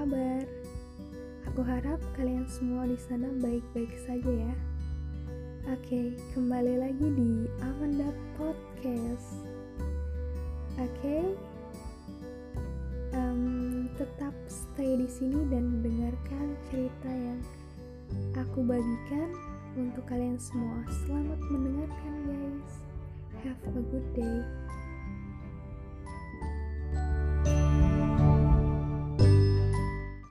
Kabar, Aku harap kalian semua di sana baik-baik saja ya. Oke, kembali lagi di Amanda Podcast. Oke, um, tetap stay di sini dan dengarkan cerita yang aku bagikan untuk kalian semua. Selamat mendengarkan, guys. Have a good day.